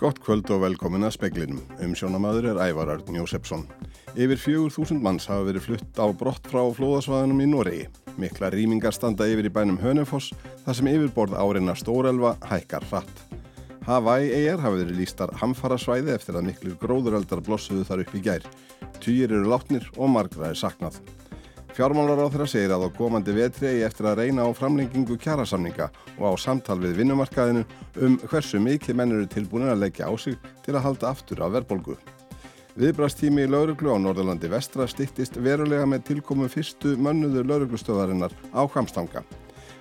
Gott kvöld og velkomin að speklinum. Umsjónamaður er Ævar Arn Jósefsson. Yfir 4.000 manns hafa verið flutt á brott frá flóðasvæðunum í Noregi. Mikla rýmingar standa yfir í bænum Hönefoss þar sem yfirborð áreina Stórelva hækkar hratt. Hawaii eigjar hafa verið lístar hamfara svæði eftir að miklu gróðureldar blossuðu þar upp í gær. Týjir eru látnir og margra er saknað. Fjármálar á þeirra segir að á komandi vetri eigi eftir að reyna á framlengingu kjærasamninga og á samtal við vinnumarkaðinu um hversu mikið menn eru tilbúin að leggja á sig til að halda aftur af verðbolgu. Viðbrastími í lauruglu á Norðurlandi vestra stittist verulega með tilkomu fyrstu mönnuðu lauruglustöðarinnar á Kamstanga.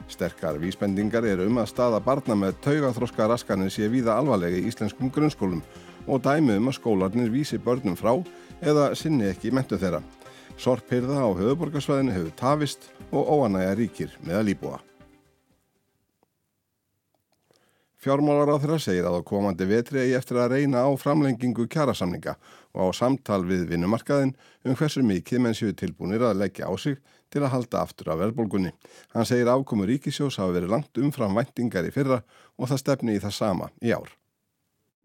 Sterkar vísbendingar eru um að staða barna með taugaþróska raskanir sé víða alvarlegi í íslenskum grunnskólum og dæmi um að skólarnir vísi börnum frá eða sinni ekki mentu þeirra. Sorphyrða á höfuborgarsvæðinu hefur tafist og óanægja ríkir með að líbúa. Fjármálar á þeirra segir að á komandi vetri eigi eftir að reyna á framlengingu kjærasamninga og á samtal við vinnumarkaðin um hversu mikið menn séu tilbúinir að leggja á sig til að halda aftur af verðbólgunni. Hann segir afkomu ríkisjós hafa verið langt umfram væntingar í fyrra og það stefni í það sama í ár.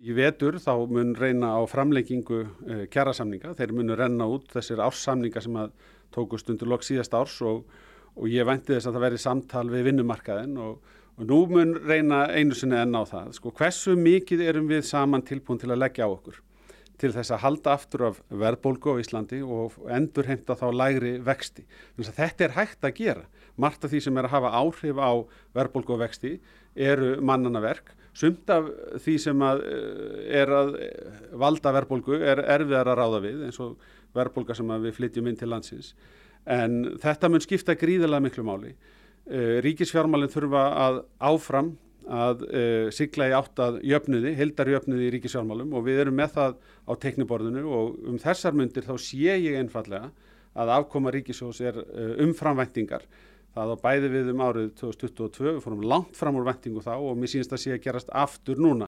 Í vetur þá mun reyna á framleikingu uh, kjærasamninga, þeir munu renna út þessir ársamninga sem að tókust undir lok síðast árs og, og ég vænti þess að það veri samtal við vinnumarkaðin og, og nú mun reyna einu sinni enn á það. Sko, hversu mikið erum við saman tilbúin til að leggja á okkur til þess að halda aftur af verðbólgu á Íslandi og endur heimta þá lægri vexti. Þetta er hægt að gera. Margt af því sem er að hafa áhrif á verðbólgu og vexti eru mannanaverk Sumt af því sem að eh, er að eh, valda verðbólgu er erfiðar að ráða við eins og verðbólga sem við flytjum inn til landsins. En þetta mun skipta gríðilega miklu máli. Eh, ríkisfjármálinn þurfa að áfram að sigla í átt að jöfnuði, hildarjöfnuði í ríkisfjármálum og við erum með það á tekniborðinu og um þessar myndir þá sé ég einfallega að afkoma ríkisjós er umframvæntingar Það á bæði við um árið 2022, við fórum langt fram úr vendingu þá og mér sínst að sé að gerast aftur núna.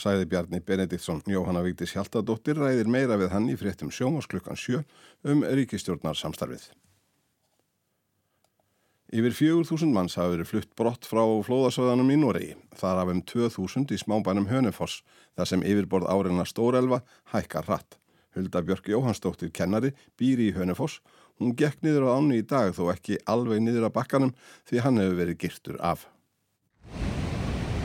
Sæði Bjarni Benediktsson, Jóhanna Víktis Hjaltadóttir ræðir meira við hann í fréttum sjómas klukkan sjö um ríkistjórnar samstarfið. Yfir 4.000 manns hafa verið flutt brott frá flóðasöðanum í Noregi. Þar af um 2.000 í smábænum Hönefoss, þar sem yfirborð áreina Stórelva hækkar hratt. Hulda Björk Jóhannsdóttir kennari býri í Hönefoss Hún gekk niður á áni í dag þó ekki alveg niður á bakkanum því hann hefur verið girtur af.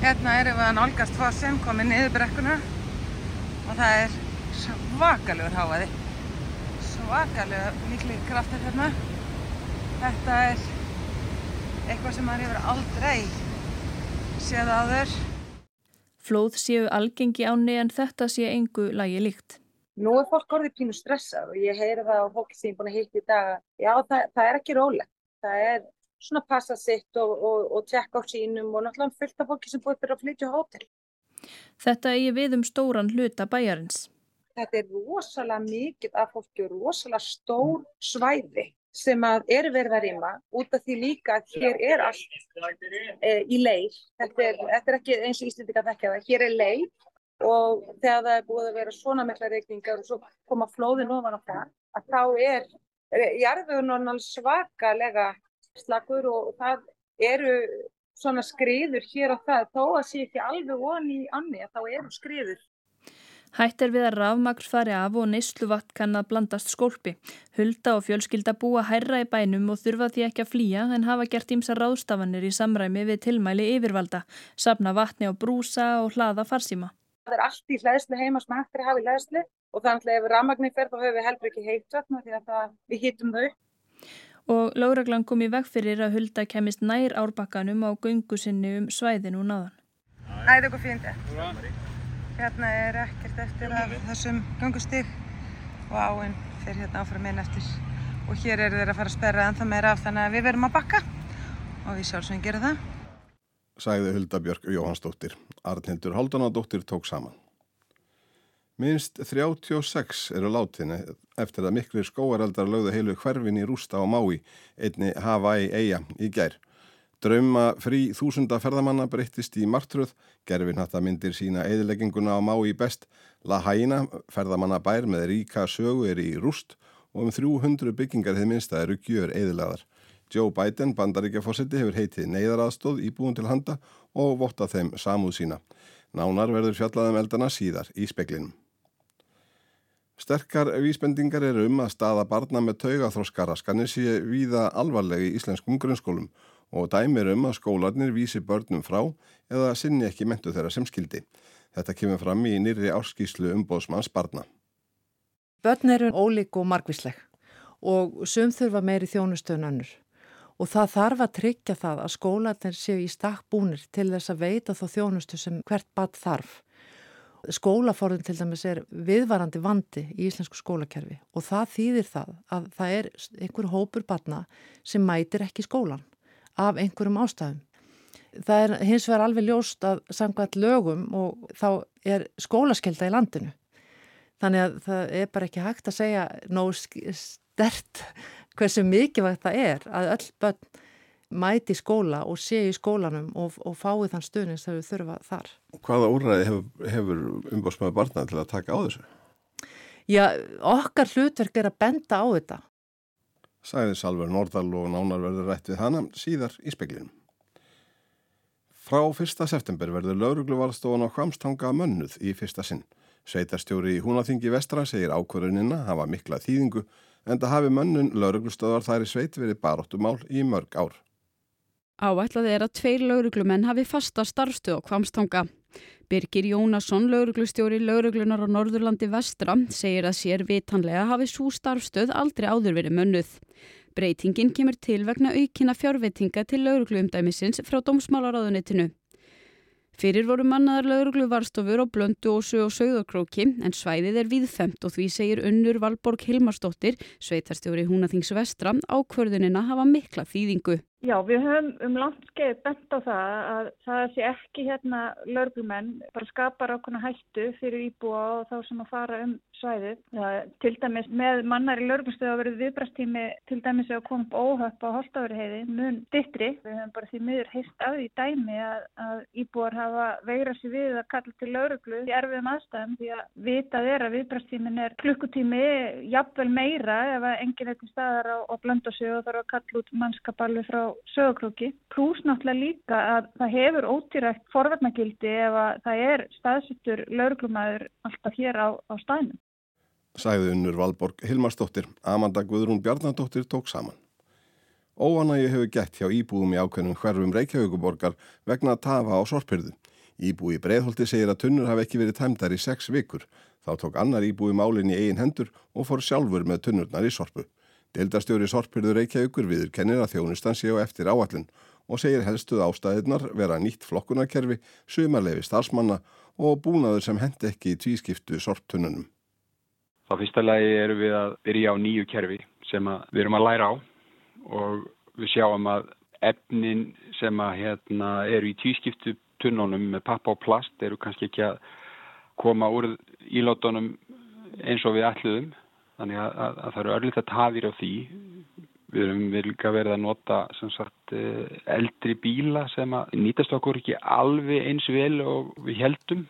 Hérna erum við að nálgast fossin, komið niður brekkuna og það er svakalegur háaði. Svakalegur miklu kraftir hérna. Þetta er eitthvað sem maður hefur aldrei séð áður. Flóð séu algengi áni en þetta sé engu lagi líkt. Nú er fólk orðið pínu stressað og ég heyri það á fólki sem ég er búin að hitta í dag að já það, það er ekki rólegt. Það er svona að passa sitt og, og, og tjekka á sínum og náttúrulega fullt af fólki sem búið fyrir að flytja á hótel. Þetta eigi við um stóran hluta bæjarins. Þetta er rosalega mikið af fólki og rosalega stór svæði sem að eru verið að rýma út af því líka að hér er allt e, í leið. Þetta er, þetta er ekki eins og Íslandika þekkja það. Hér er leið og þegar það er búið að vera svona mikla reikningar og svo koma flóðin ofan á það að þá er jarðvögun svakalega slagur og það eru svona skriður hér og það þó að sé ekki alveg voni í anni að þá eru skriður. Hætt er við að rafmagn fari af og neysluvatt kann að blandast skólpi. Hulda og fjölskylda búa hærra í bænum og þurfa því ekki að flýja en hafa gert ímsa ráðstafanir í samræmi við tilmæli yfirvalda, sapna vatni á brúsa og hlaða farsíma. Það er allt í hlæðslu heima sem hægt er að hafa í hlæðslu og þannig að ef rafmagnir fer þá höfum við heldur ekki heitvatna því að það, við hýtum þau. Og Láreglan kom í veg fyrir að hulda kemist nær árbakkanum á gungu sinni um svæðinu náðan. Það er eitthvað fínt. Hérna er ekkert eftir þessum gungustig og áinn fyrir hérna áfram inn eftir. Og hér eru þeir að fara að sperra ennþá meira af þannig að við verum að bakka og við sjálfsögum gerum það sagði Hulda Björk Jóhannsdóttir. Arnildur Haldunadóttir tók saman. Minst 36 eru látinni eftir að miklu skóareldar lögðu heilu hverfin í rústa á Mái, einni Hawaii eiga í gær. Drauma frí þúsunda ferðamanna breyttist í martröð, gerfin hatt að myndir sína eðilegginguna á Mái best. La Haina, ferðamanna bær með ríka sögu er í rúst og um 300 byggingar hefði minnst að eru gjör eðilegaðar. Joe Biden, bandaríkjaforsiti, hefur heitið neyðaraðstóð íbúin til handa og votta þeim samúð sína. Nánar verður fjallaðum eldana síðar í speklinum. Sterkar vísbendingar eru um að staða barna með taugaþróskaraskanir sé víða alvarlegi í íslenskum grunnskólum og dæmir um að skólarnir vísi börnum frá eða sinni ekki mentu þeirra sem skildi. Þetta kemur fram í nýri árskíslu umbóðsmanns barna. Börn eru ólík og margvísleg og sum þurfa meiri þjónustöðun önnur og það þarf að tryggja það að skólarnir séu í stakk búnir til þess að veita þá þjónustu sem hvert barn þarf skólaforðin til dæmis er viðvarandi vandi í íslensku skólakerfi og það þýðir það að það er einhver hópur batna sem mætir ekki skólan af einhverjum ástæðum. Það er hins vegar alveg ljóst að samkvæmt lögum og þá er skólaskelda í landinu. Þannig að það er bara ekki hægt að segja nóg stert hversu mikilvægt það er að öll börn mæti skóla og sé í skólanum og, og fái þann stuðning sem við þurfa þar. Hvaða úrræði hefur, hefur umbásmaður barna til að taka á þessu? Já, okkar hlutverk er að benda á þetta. Sæði Salver Nordal og nánar verður rætt við hana síðar í speklinum. Frá 1. september verður laurugluvarstofan á Hvamstanga mönnuð í fyrsta sinn. Sveitarstjóri í Húnaþingi vestra segir ákvörðunina hafa mikla þýðingu en það hafi mönnun lauruglustöðar þær í sveit verið baróttumál í mörg ár. Áætlað er að tveir lauruglumenn hafi fasta starfstöð á Kvamstanga. Birgir Jónasson, lauruglustjóri lauruglunar á Norðurlandi vestra, segir að sér vitanlega hafi svo starfstöð aldrei áður verið mönnuð. Breytingin kemur til vegna aukina fjárveitinga til laurugluumdæmisins frá dómsmálaráðunitinu. Fyrir voru mannaðar lauruglu varstofur á Blöndu og Sög og Sögðarkróki en svæðið er viðfemt og því segir unnur Valborg Hilmarsdóttir, sveitarstjóri Húnaþings vestra, ákvörðunina hafa mikla þýðingu. Já, við höfum um langt skeið bent á það að það sé ekki hérna laurglumenn bara skapar ákveðna hættu fyrir íbúa og þá sem að fara um svæðið. Það, til dæmis með mannar í laurglumstöðu að verið viðbrastími til dæmis að koma upp óhöpp á Holtavöriheiði mun dittri. Við höfum bara því miður heist af því dæmi að, að íbúar hafa veira sér við að kalla til lauruglu í erfiðum aðstæðum því að vitað er að viðbrastímin er klukkutími jafnvel meira ef að enginn eitthvað staðar á, á blöndasögu og þarf að kalla út mannskapalvi frá sögurkróki. Plús náttúrulega líka að það hefur ótýrækt forverðnagildi ef að það er staðsittur lauruglumæður alltaf hér á, á staðnum. Sæði unnur Valborg Hilmarsdóttir, Amanda Guðrún Bjarnadóttir tók saman. Óanægi hefur gett hjá íbúðum í ákveðnum hverfum Reykjavíkuborgar vegna að tafa á sorpirðu. Íbúi Breðholti segir að tunnur hafi ekki verið tæmdar í sex vikur. Þá tók annar íbúi málinn í eigin hendur og fór sjálfur með tunnurnar í sorpu. Deildastjóri Sorpirður Reykjavíkur viður kennir að þjónustan séu eftir áallin og segir helstuð ástæðirnar vera nýtt flokkunarkerfi, sumarlefi starfsmanna og búnaður sem hendi ekki í tvískiptu sorptunnunum. Á fyrsta lagi erum við að byrja á nýju kerfi sem við erum að læra á og við sjáum að efnin sem að, hérna, eru í tvískiptu tunnunum með pappa og plast eru kannski ekki að koma úr ílátunum eins og við ætluðum þannig að, að, að það eru örlítið tafir á því. Við erum við líka verið að nota sagt, eh, eldri bíla sem að nýtast okkur ekki alveg eins vel og við heldum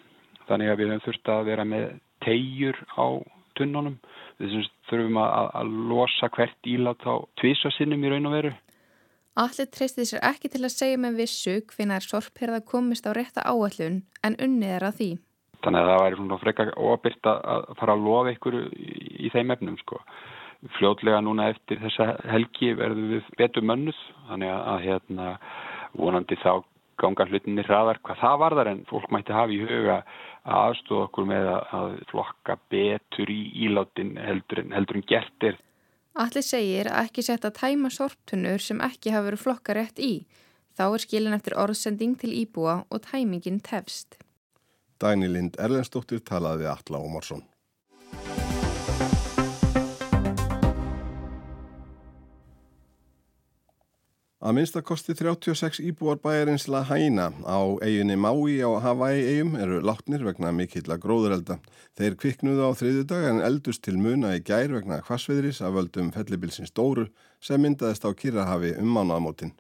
þannig að við höfum þurft að vera með tegjur á tunnunum. Við þurfum að, að losa hvert ílát á tvísasinnum í raun og veru. Allir treystið sér ekki til að segja með vissu hvinna er sorphyrða komist á rétta áallun en unnið er að því Þannig að það væri svona frekar óabyrt að fara að lofa ykkur í, þeim efnum sko. Fljótlega núna eftir þessa helgi verðum við betur mönnuð, þannig að, hérna, vonandi þá ganga hlutinni hraðar hvað það varðar en fólk mætti hafa í huga að aðstofa okkur með að flokka betur í ílátin heldur en, heldur en gertir. Allir segir að ekki setja tæma sorptunur sem ekki hafa verið flokka rétt í. Þá er skilin eftir orðsending til íbúa og tæmingin tefst. Dæni Lind Erlendstóttir talaði við Alla Ómarsson. Að minnstakosti 36 íbúar bæjarins La Haina á eiginni Maui á Hawaii-eigum eru látnir vegna mikill að gróðurelda. Þeir kviknuðu á þriðu dag en eldust til muna í gær vegna hvasviðris af völdum fellibilsins Dóru sem myndaðist á Kirrahafi um mánuðamótin.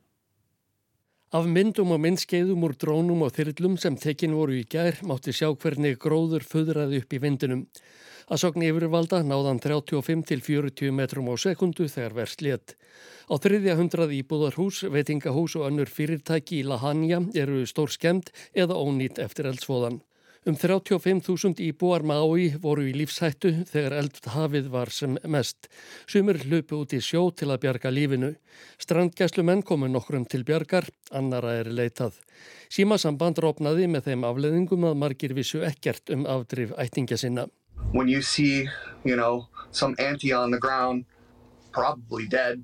Af myndum og myndskeiðum úr drónum og þyrlum sem tekin voru í gær mátti sjá hvernig gróður föðraði upp í vindinum. Að sogni yfirvalda náðan 35 til 40 metrum á sekundu þegar verðs létt. Á þriðja hundrað íbúðarhús, veitingahús og önnur fyrirtæki í Lahanja eru stór skemmt eða ónýtt eftir eldsfóðan. Um 35.000 íbúar Maui voru í lífshættu þegar eldhafið var sem mest. Sumur hlupu út í sjó til að bjarga lífinu. Strandgæslumenn komu nokkrum til bjargar, annara er leitað. Símasamband rópnaði með þeim afleðingum að margir vissu ekkert um afdrif ættingja sinna. When you see, you know, some auntie on the ground, probably dead,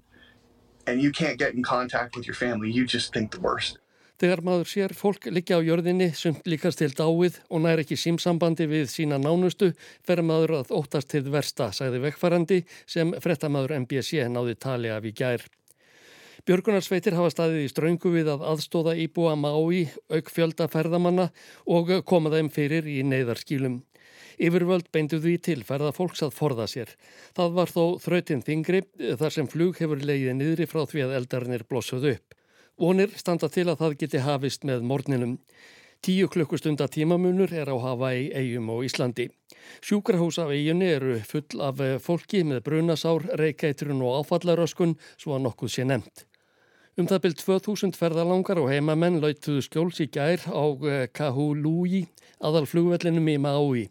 and you can't get in contact with your family, you just think the worst. Þegar maður sér fólk liggja á jörðinni sem líkast til dáið og nær ekki símsambandi við sína nánustu fer maður að óttast til versta, sagði vekkfærandi sem frettamæður MBC náði tali af í gær. Björgunarsveitir hafa staðið í ströngu við að aðstóða íbúa Mái, auk fjölda ferðamanna og koma þeim fyrir í neyðarskýlum. Yfirvöld beindu því til ferða fólks að forða sér. Það var þó þrautinn þingri þar sem flug hefur leiðið niðri frá því að eldarnir blossuð upp. Vonir standa til að það geti hafist með morninum. Tíu klukkustunda tímamunur er á Hawaii, eigum og Íslandi. Sjúkrahús af eiginni eru full af fólki með brunasár, reykætrun og áfallaröskun svo að nokkuð sé nefnt. Um það byrð 2000 ferðalangar og heimamenn lautuðu skjóls í gær á eh, Kahului, aðal flugvellinum í Maui.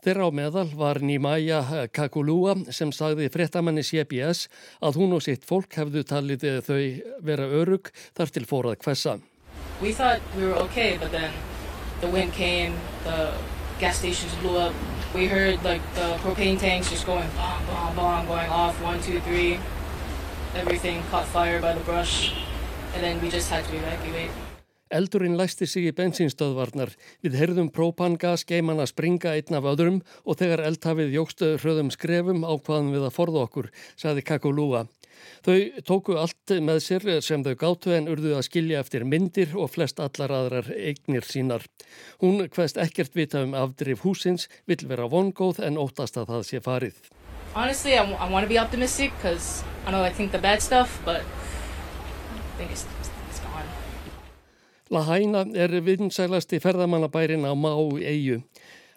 Þeirra á meðal var Nýmæja Kakulúa sem sagði fréttamanni CBS að hún og sitt fólk hefðu talið þau vera örug þar til fórað hvessa. We thought we were okay but then the wind came, the gas stations blew up. We heard like the propane tanks just going bong, bong, bong, going off, one, two, three. Everything caught fire by the brush and then we just had to evacuate. Eldurinn læsti sig í bensinstöðvarnar. Við herðum própangas geimann að springa einn af öðrum og þegar eldhafið jógstu hröðum skrefum ákvaðum við að forða okkur, saði Kakolúa. Þau tóku allt með sér sem þau gáttu en urðu að skilja eftir myndir og flest allar aðrar eignir sínar. Hún hvaðst ekkert vita um afdrif húsins, vill vera vongóð en óttast að það sé farið. Honestly, I, I want to be optimistic because I know I think the bad stuff, but I think it's Lahaina er vinsælasti ferðamannabærin á Má eigu.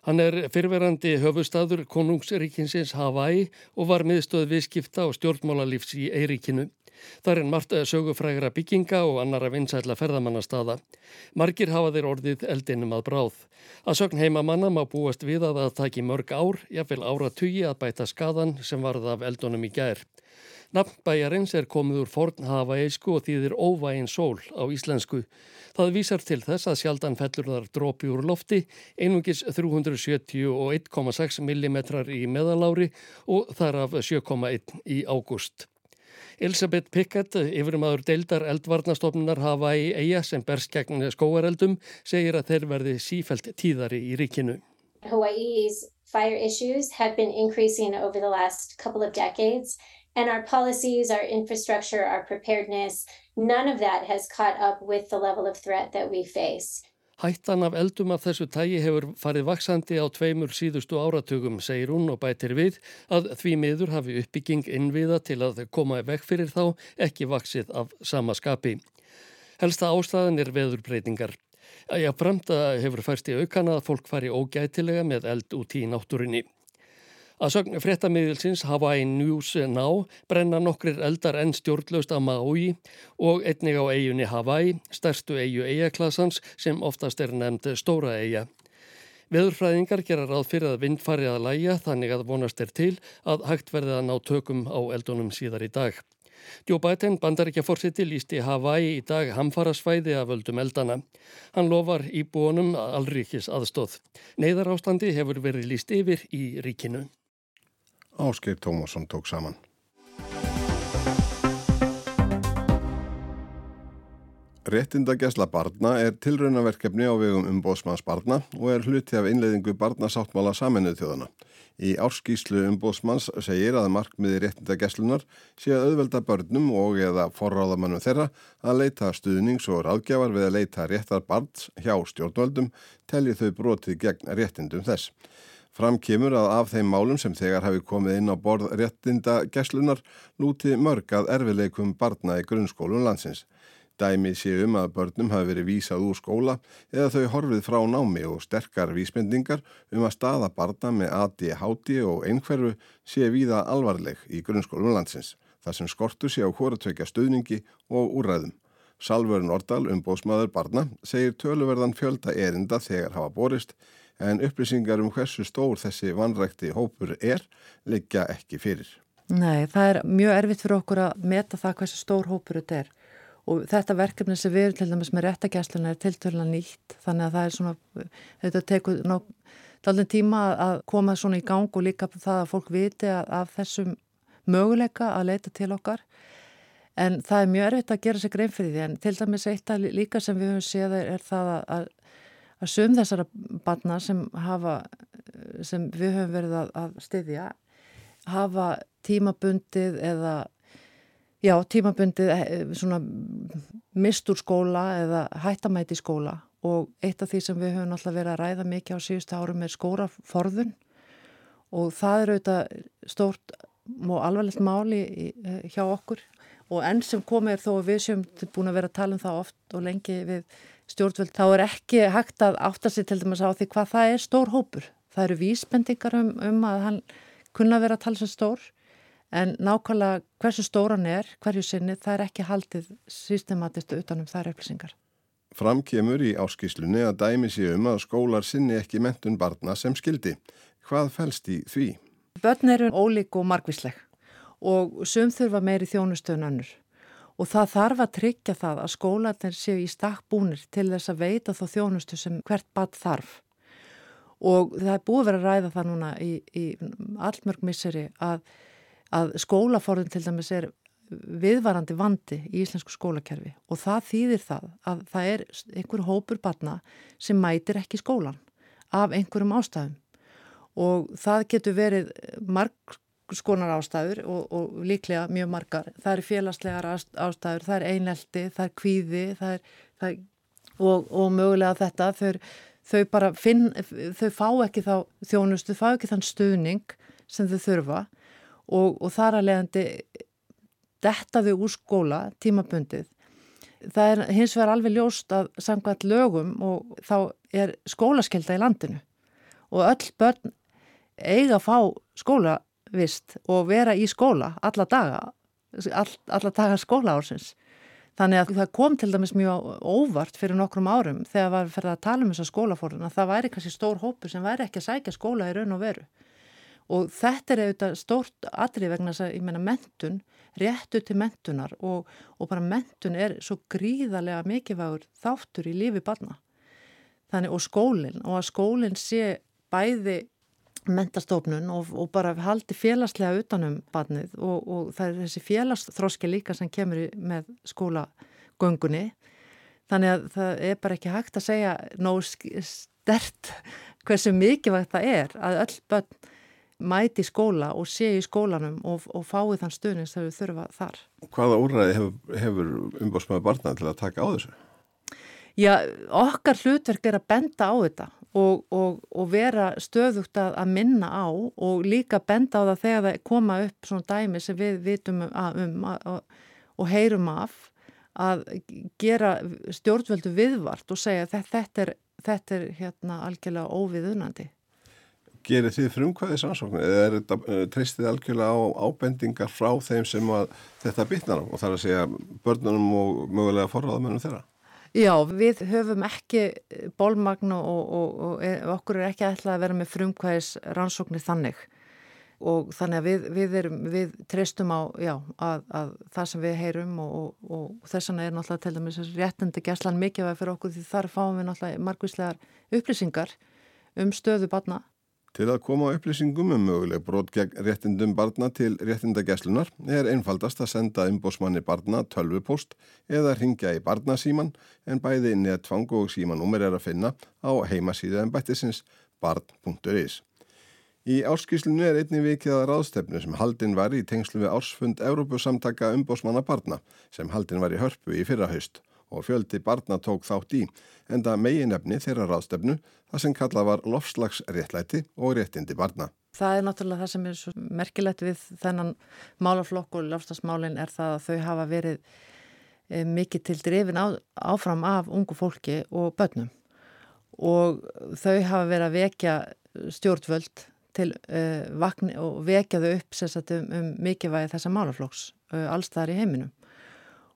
Hann er fyrverandi höfustadur konungsríkinsins Hawaii og var miðstöð viðskipta og stjórnmálalífs í Eiríkinu. Það er margt sögufrægra bygginga og annara vinsætla ferðamannastada. Margir hafa þeir orðið eldinum að bráð. Að sögn heimamanna má búast við að það taki mörg ár, jáfnvel ára tugi að bæta skadan sem varð af eldunum í gær. Nafnbæjarins er komið úr forn hafaeisku og þýðir óvægin sól á íslensku. Það vísar til þess að sjaldan fellur þar drópi úr lofti, einungis 371,6 mm í meðalári og þar af 7,1 í ágúst. Elisabeth Pickett, yfirmaður deildar eldvarnastofnunar hafa í eiga sem berst gegn skóareldum, segir að þeir verði sífælt tíðari í ríkinu. Hawaii's fire issues have been increasing over the last couple of decades and our policies, our infrastructure, our preparedness, none of that has caught up with the level of threat that we face. Hættan af eldum af þessu tægi hefur farið vaksandi á tveimur síðustu áratugum, segir hún og bætir við að því miður hafi uppbygging innviða til að koma vekk fyrir þá ekki vaksið af sama skapi. Helsta ástæðan er veðurbreytingar. Æja, framta hefur færst í aukana að fólk fari ógætilega með eld út í náttúrinni. Að sögn fréttamiðilsins Hawaii News Now brenna nokkrir eldar enn stjórnlaust að Maui og einnig á eiginni Hawaii, stærstu eigu eigaklassans sem oftast er nefnd stóra eiga. Veðurfræðingar gera ráð fyrir að vind fari að læja þannig að vonast er til að hægt verði að ná tökum á eldunum síðar í dag. Joe Biden bandaríkja fórseti lísti Hawaii í dag hamfarasvæði af völdum eldana. Hann lofar íbúanum allríkis aðstóð. Neiðar ástandi hefur verið líst yfir í ríkinu. Áskeir Tómasson tók saman. Réttindagesla barna er tilraunaverkefni á vegum umbóðsmanns barna og er hluti af innleiðingu barnasáttmála saminuð þjóðana. Í árskíslu umbóðsmanns segir að markmiði réttindageslunar sé að auðvelda börnum og eða forráðamannum þeirra að leita stuðnings og ráðgjafar við að leita réttar barns hjá stjórnvöldum telli þau brotið gegn réttindum þess. Fram kemur að af þeim málum sem þegar hafi komið inn á borð réttinda geslunar lúti mörg að erfileikum barna í grunnskólum landsins. Dæmi sé um að börnum hafi verið vísað úr skóla eða þau horfið frá námi og sterkar vísmyndingar um að staða barna með ADHD og einhverfu sé víða alvarleg í grunnskólum landsins. Það sem skortur sé á hóratökja stöðningi og úræðum. Salver Nordal, umbóðsmaður barna, segir töluverðan fjölda erinda þegar hafa borist en upplýsingar um hversu stór þessi vanrækti hópur er liggja ekki fyrir. Nei, það er mjög erfitt fyrir okkur að meta það hversu stór hópur þetta er og þetta verkefni sem við erum til dæmis með réttagjastluna er tilturlega nýtt þannig að það er svona, þetta tekur náttúrulega tíma að koma svona í gang og líka það að fólk viti af þessum möguleika að leita til okkar en það er mjög erfitt að gera sig grein fyrir því en til dæmis eitt að líka sem við höfum séð er það að, að sum þessara barna sem hafa sem við höfum verið að, að styðja hafa tímabundið eða já, tímabundið eh, svona mistur skóla eða hættamæti skóla. Og eitt af því sem við höfum alltaf verið að ræða mikið á síðustu árum er skóraforðun og það er auðvitað stórt og alvarlegt máli eh, hjá okkur. Og enn sem komið er þó að við séum búin að vera að tala um það oft og lengi við stjórnvöld, þá er ekki hægt að átta sig til dæmis á því hvað það er stór hópur. Það eru vísbendingar um, um að hann kunna vera að tala sem stór en nákvæmlega hversu stóran er, hverju sinni, það er ekki haldið systematistu utanum þær upplýsingar. Framkemur í áskíslunni að dæmi sér um að skólar sinni ekki mentun barna sem skildi. Hvað fælst í því? Börn eru ólík og margvísleg og sum þurfa meiri þjónustöðun önnur og það þarf að tryggja það að skólanir séu í stakk búnir til þess að veita þá þjónustu sem hvert bad þarf. Og það er búið verið að ræða það núna í, í allmörg misseri að að skólaforðin til dæmis er viðvarandi vandi í íslensku skólakerfi. Og það þýðir það að það er einhver hópur barna sem mætir ekki skólan af einhverjum ástæðum. Og það getur verið marg skonar ástæður og, og líklega mjög margar. Það er félagslegar ástæður, það er einelti, það er kvíði það er, það er, og, og mögulega þetta þau, þau bara finn, þau fá ekki þá þjónustu, þau fá ekki þann stuðning sem þau þurfa og, og þar að leiðandi dettaði úr skóla tímabundið. Það er hins vegar alveg ljóst að samkvæmt lögum og þá er skólaskelda í landinu og öll börn eiga að fá skólavist og vera í skóla alla daga, all, alla daga skóla ársins. Þannig að það kom til dæmis mjög óvart fyrir nokkrum árum þegar var fyrir að tala um þessa skólafórun að það væri kannski stór hópu sem væri ekki að sækja skóla í raun og veru og þetta er auðvitað stórt atrið vegna þess að ég menna mentun, réttu til mentunar og, og bara mentun er svo gríðarlega mikilvægur þáttur í lífi barna. Þannig og skólinn og að skólinn sé bæði mentastofnun og, og bara haldi félagslega utanum barnið og, og það er þessi félagsþróski líka sem kemur með skólagöngunni. Þannig að það er bara ekki hægt að segja nóg stert hversu mikilvægt það er að öll börn mæti skóla og sé í skólanum og, og fái þann stuðning sem við þurfa þar. Hvaða úrræði hefur, hefur umbásmaður barna til að taka á þessu? Já, okkar hlutverk er að benda á þetta og, og, og vera stöðugt að, að minna á og líka benda á það þegar það koma upp svona dæmi sem við vitum um og heyrum af að gera stjórnvöldu viðvart og segja að þetta er, þetta er hérna algjörlega óviðunandi. Gerir þið frumkvæðis ansóknir eða er þetta uh, treystið algjörlega á ábendingar frá þeim sem þetta bitnar á og þar að segja börnunum og mögulega forráðamennum þeirra? Já, við höfum ekki bólmagn og, og, og er, okkur er ekki ætlað að vera með frumkvæðis rannsóknir þannig. Og þannig að við, við, erum, við treystum á já, að, að það sem við heyrum og, og þess vegna er náttúrulega til dæmis réttindi gæslan mikilvæg fyrir okkur því þar fáum við náttúrulega margvíslegar upplýsingar um stöðu barna Til að koma á upplýsingum um möguleg brot gegn réttindum barna til réttindagæslunar er einfaldast að senda umbósmanni barna tölvupost eða ringja í barnasíman en bæði netfang og símanúmer er að finna á heimasíðu en bættisins barn.is. Í áskýslinu er einni vikið að ráðstefnu sem haldinn var í tengslu við ársfund Európusamtaka umbósmanna barna sem haldinn var í hörpu í fyrrahaust og fjöldi barna tók þátt í, enda meginefni þeirra ráðstefnu það sem kallað var lofslagsréttlæti og réttindi barna. Það er náttúrulega það sem er svo merkilegt við þennan málaflokk og lofslagsmálinn er það að þau hafa verið e, mikið til drifin á, áfram af ungu fólki og börnum og þau hafa verið að vekja stjórnvöld til uh, vakni og vekja þau upp sagt, um, um mikilvægi þessa málaflokks uh, allstaðar í heiminum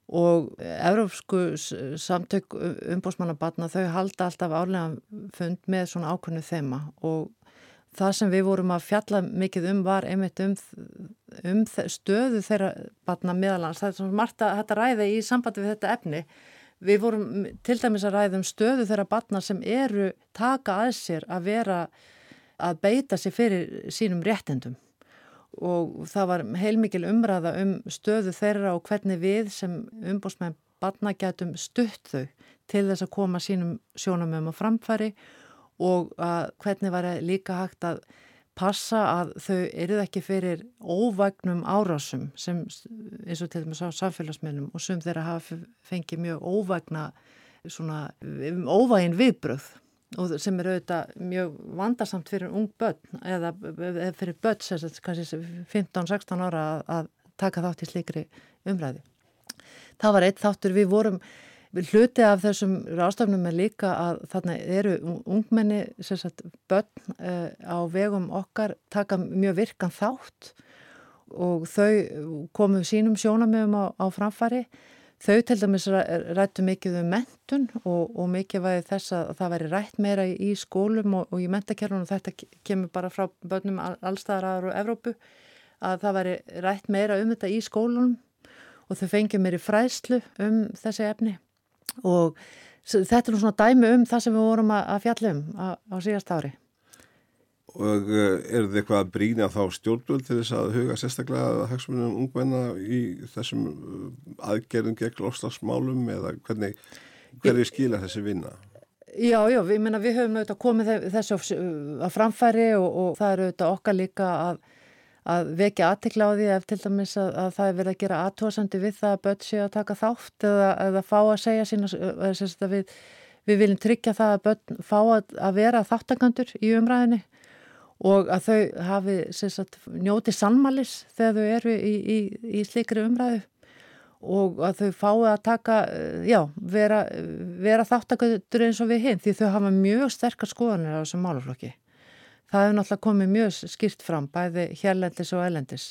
og Evrópsku samtök umbósmannabatna þau halda alltaf árlega fund með svona ákvöndu þema og það sem við vorum að fjalla mikið um var einmitt um, um stöðu þeirra batna meðalans. Það er svona margt að þetta ræði í sambandi við þetta efni. Við vorum til dæmis að ræða um stöðu þeirra batna sem eru taka að sér að vera að beita sér fyrir sínum réttendum og það var heilmikil umræða um stöðu þeirra og hvernig við sem umbósmenn batna getum stutt þau til þess að koma sínum sjónamöfum á framfæri og hvernig var líka hægt að passa að þau eruð ekki fyrir óvagnum árásum sem eins og til dæmis á samfélagsmiðlum og sum þeirra hafa fengið mjög óvagna svona óvægin viðbröð og sem er auðvitað mjög vandarsamt fyrir ung börn eða, fyrir börn sem kannski 15-16 ára að, taka þátt í slikri umræði. Það var eitt þáttur við vorum Hluti af þessum rástafnum er líka að þarna eru ungmenni, sagt, börn uh, á vegum okkar taka mjög virkan þátt og þau komu sínum sjónamöfum á, á framfari. Þau til dæmis rættu mikið um mentun og, og mikið væði þess að það væri rætt meira í skólum og, og í mentakerfun og þetta kemur bara frá börnum allstaðar á Evrópu að það væri rætt meira um þetta í skólunum og þau fengið meiri fræslu um þessi efni og þetta er svona dæmi um það sem við vorum að fjalla um á síðast ári. Og eh, er þetta eitthvað að brína þá stjórnvöld til þess að huga sérstaklega hagsmunum ungmenna í þessum eh, aðgerðum gegn lofslagsmálum eða hvernig, hverju skila þessi vinna? Já, já, við, minna, við höfum auðvitað komið þessu að framfæri og, og það eru auðvitað okkar líka að að vekja aðtikla á því ef til dæmis að, að það er verið að gera aðtóðsandi við það að börn séu að taka þátt eða, eða fá að segja sína að við, við viljum tryggja það að börn fá að, að vera þáttakandur í umræðinni og að þau hafi sagt, njóti sannmalis þegar þau eru í, í, í slikri umræðu og að þau fái að taka, já, vera, vera þáttakandur eins og við hinn því þau hafa mjög sterkar skoðanir á þessum málaflokki. Það hefur náttúrulega komið mjög skýrt fram, bæði hérlendis og elendis.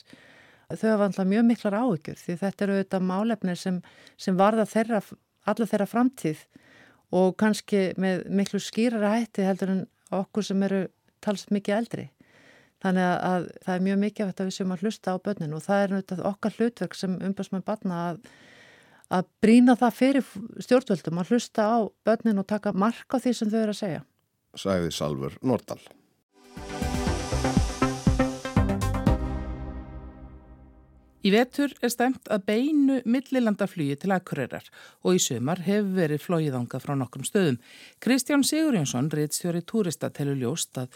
Þau hafa náttúrulega mjög miklar áhyggjur því þetta eru auðvitað málefnir sem, sem varða þeirra, alla þeirra framtíð og kannski með miklu skýrara hætti heldur en okkur sem eru talst mikið eldri. Þannig að, að það er mjög mikið að við séum að hlusta á börninu og það er náttúrulega okkar hlutverk sem umbæðsmann barna að, að brína það fyrir stjórnvöldum að hlusta á börninu og taka mark á því sem þau eru að segja. Sæði Salfur Nordal. Í vetur er stemt að beinu millilandaflugi til Akureyrar og í sömar hefur verið flóiðanga frá nokkrum stöðum. Kristján Sigurjónsson, reittstjóri túrista, telur ljóst að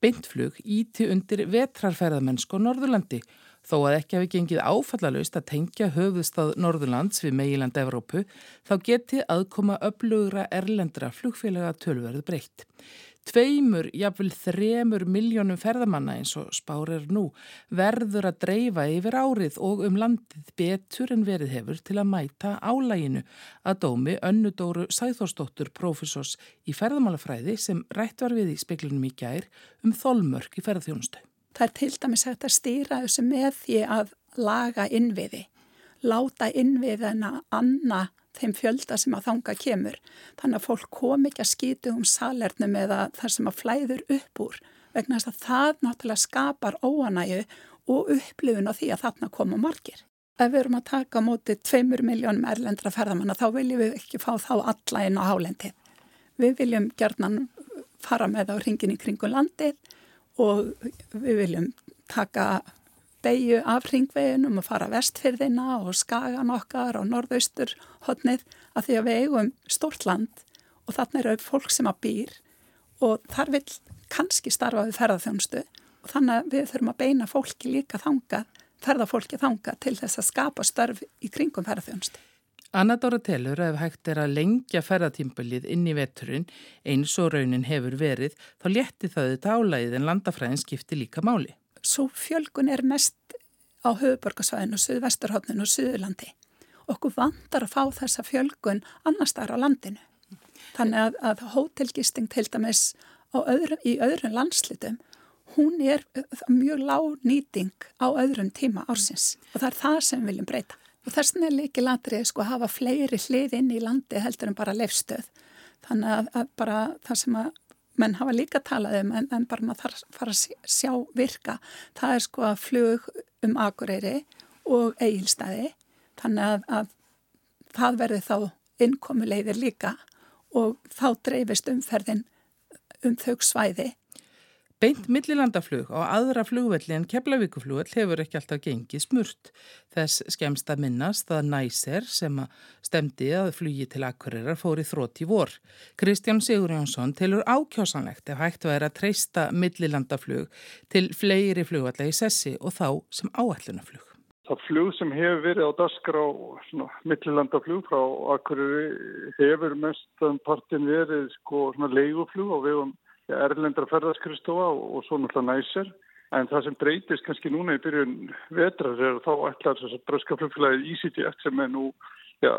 beintflug íti undir vetrarferðamennsku á Norðurlandi. Þó að ekki hafi gengið áfallalust að tengja höfuðstað Norðurlands við meiland Evrópu, þá geti aðkoma öflugra erlendra flugfélaga tölverðu breytt. Tveimur, jafnvel þremur miljónum ferðamanna eins og spár er nú verður að dreifa yfir árið og um landið betur en verið hefur til að mæta álæginu að dómi önnudóru Sæþórsdóttur profesors í ferðamálafræði sem rætt var við í speklinum í gær um þolmörk í ferðarþjónustu. Það er til dæmis hægt að stýra þessu með því að laga innviði, láta innviðina anna þeim fjölda sem að þanga kemur. Þannig að fólk kom ekki að skýtu um salernum eða þar sem að flæður upp úr vegna þess að það náttúrulega skapar óanægu og upplifun á því að þarna koma margir. Ef við erum að taka á móti 2 miljónum erlendra ferðamanna þá viljum við ekki fá þá alla inn á hálendið. Við viljum gerðnan fara með á ringin í kringu landið og við viljum taka beigju af ringveginum og fara vestfyrðina og skagan okkar og norðaustur hodnið að því að við eigum stórt land og þarna eru fólk sem að býr og þar vil kannski starfa við ferðarþjónustu og þannig að við þurfum að beina fólki líka þanga, ferðarfólki þanga til þess að skapa störf í kringum ferðarþjónustu. Anna Dóra telur að ef hægt er að lengja ferðartímbalið inn í veturinn eins og raunin hefur verið þá létti það þetta álægið en landafræðin skipti líka máli svo fjölgun er mest á höfuborgarsvæðinu, Suðvesturhóttinu og Suðurlandi. Okkur vandar að fá þessa fjölgun annars þar á landinu. Þannig að, að hótelgisting til dæmis öðru, í öðrum landslitum, hún er mjög lág nýting á öðrum tíma ársins og það er það sem við viljum breyta. og þess vegna er líki latrið sko að hafa fleiri hlið inn í landi heldur en bara lefstöð þannig að, að bara það sem að menn hafa líka talað um en, en bara maður þarf að fara að sjá virka það er sko að flug um Akureyri og eigilstæði þannig að, að það verði þá innkomuleiðir líka og þá dreifist umferðin um þau svæði. Beint millilandaflug á aðra flugvelli en Keflavíkuflugvell hefur ekki alltaf gengið smurt. Þess skemst að minnast að næser sem að stemdi að flugi til akkurirar fóri þrótt í vor. Kristján Sigur Jónsson telur ákjásanlegt ef hægt væri að treysta millilandaflug til fleiri flugvalla í sessi og þá sem áallunaflug. Það flug sem hefur verið á daskar á millilandaflug frá Akureyri hefur mestan partin verið sko leiguflug á vegum erlendra ferðarskristofa og svo náttúrulega næsir. En það sem breytist kannski núna í byrjun vetrar er þá ætlar þess að bröska flugfélagið EasyJet sem er nú ja,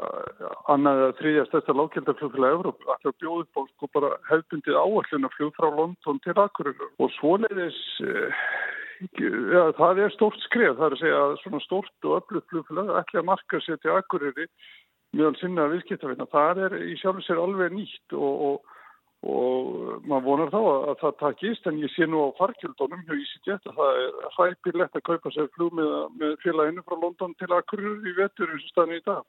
annað að þriðja stærsta lákjaldaflugfélagið Európa ætlar að bjóða upp á sko bara hefbundið áallunaflug frá London til Akureyri og svoleiðis eh, Já, það er stórt skref, það er að segja að svona stórt og öflugt flugfélag ætla að marka sér til akkurýri mjög sinna viðskiptafina. Það er í sjálf sér alveg nýtt og, og, og maður vonar þá að, að það takist en ég sé nú á farkjöldunum hjá EasyJet að það er hræpilegt að kaupa sér flug með, félaginu frá London til akkurýri í vetur eins og staðin í dag.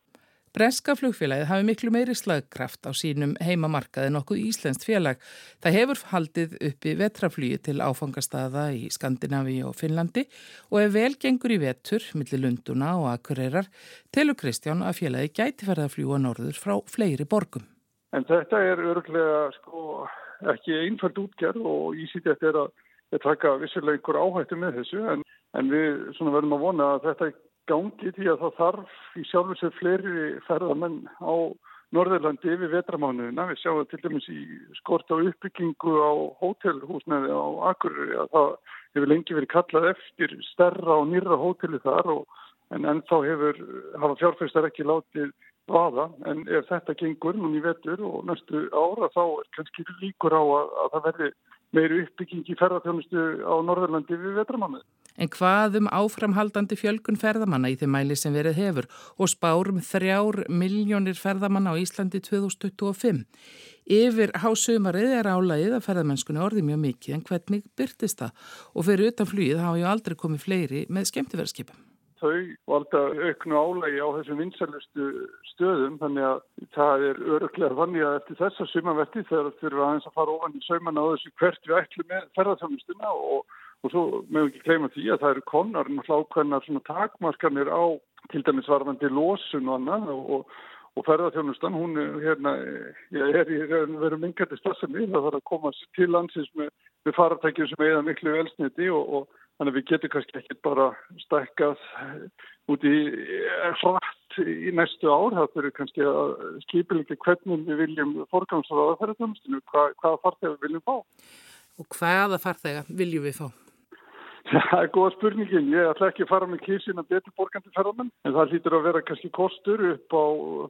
Breska flugfélagið hafi miklu meiri slagkraft á sínum heimamarkaði nokkuð Íslenskt félag. Það hefur haldið uppi vetraflýju til áfangastada í Skandinavi og Finnlandi og ef vel gengur í vetur, millir Lunduna og Akureyrar, telur Kristján að félagi gæti verða að fljúa norður frá fleiri borgum. En þetta er örglega sko, ekki einfælt útgerð og ísýtt er að, taka vissilega einhver áhættu með þessu en, en við verðum að vona að þetta gangi því að það þarf í sjálfur sér fleiri ferðamenn á Norðurlandi yfir vetramánuðina. Við sjáum til dæmis í skort á uppbyggingu á hótelhúsnaði á Akureyri að það hefur lengi verið kallað eftir stærra og nýra hóteli þar og, en ennþá hefur hafa fjárfæstar ekki látið vaða en ef þetta gengur núni vetur og næstu ára þá er kannski líkur á að, að það verði meiri uppbygging í ferðarþjónustu á Norðurlandi við vetramánuð. En hvað um áframhaldandi fjölgun ferðamanna í þeim mæli sem verið hefur og spárum þrjár miljónir ferðamanna á Íslandi 2025? Yfir hásumarið er álægið að ferðamennskunni orði mjög mikið en hvernig byrtist það og fyrir utan flýið hafa ju aldrei komið fleiri með skemmtiverðskipum þau valda auknu álægi á þessum vinsælustu stöðum þannig að það er öruglega þannig að eftir þessa sumaverti þegar þurfum við aðeins að fara ofan í sauman á þessu hvert við ætlum með ferðarþjónustuna og, og svo meðum við ekki gleyma því að það eru konar náttúrulega svona takmarkanir á til dæmis varfandi losun og annað og, og ferðarþjónustan hún hérna, er í verið mingandi stafsefni það þarf að koma til landsins með, með faratækjum sem eða miklu velsniti og, og Þannig að við getum kannski ekki bara stækkað út í hratt í næstu ár. Það fyrir kannski að skipilegi hvernig við viljum forgangsraða ferðarþjónustinu, hvað, hvaða farþegar við viljum fá. Og hvaða farþegar viljum við fá? Það er góða spurningin. Ég ætla ekki að fara með kísin að betur borgandi ferðarmenn, en það hlýtur að vera kannski kostur upp á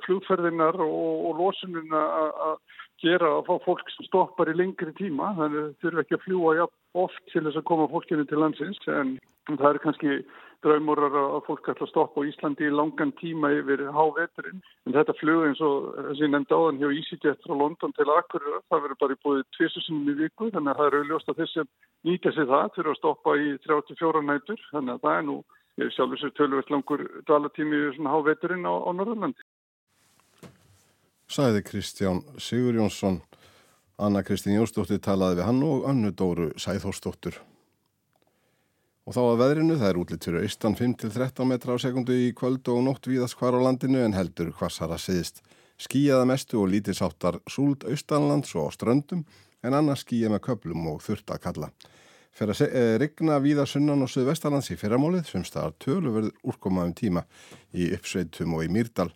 flugferðinar og, og losununa að gera að fá fólk sem stoppar í lengri tíma. Þannig að þau þurfu ekki að fljúa oft til þess að koma fólkinu til landsins, en það er kannski draumurar að fólk ætla að stoppa á Íslandi í langan tíma yfir háveturinn. En þetta flug eins og þessi nefnd áðan hjá EasyJet frá London til Akureyra, það verður bara búið tviðsusinum í viku, þannig að það eru auðljóst að þessi nýta sig það fyrir að stoppa í 34 nætur, þannig að það er nú sjálfur sér tölvöld langur dalatími í svona háveturinn á, á Norðurlandi. Sæði Kristján Sigur Jónsson, Anna Kristín Jónsdóttir talaði við hann og Annu Dóru Sæþórsdóttur. Og þá að veðrinu, það er útlitt fyrir austan 5-13 metra á sekundu í kvöld og nótt víðast hvar á landinu en heldur hvassara siðist. Skíjaða mestu og lítið sáttar súld austanlands og á ströndum en annars skíja með köplum og þurft að kalla. Fer að eh, rigna víða sunnan og suðvestalands í fyrramálið sem staðar töluverð úrkoma um tíma í uppsveitum og í Mýrdal.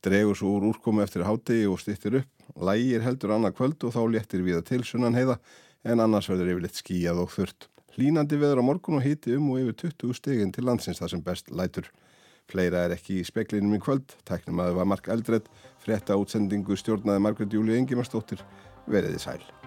Dregur svo úr úrkomu eftir hátegi og stýttir upp. Lægir heldur annað kvöld og þá léttir viða til sunnan heiða en annars verður yfirleitt skíjað og þurft. Línandi veður á morgun og hiti um og yfir 20 stegin til landsins þar sem best lætur. Fleira er ekki í speklinum í kvöld, tæknum að það var Mark Eldred, frétta útsendingu stjórnaði Margret Júli Engimarsdóttir, veriði sæl.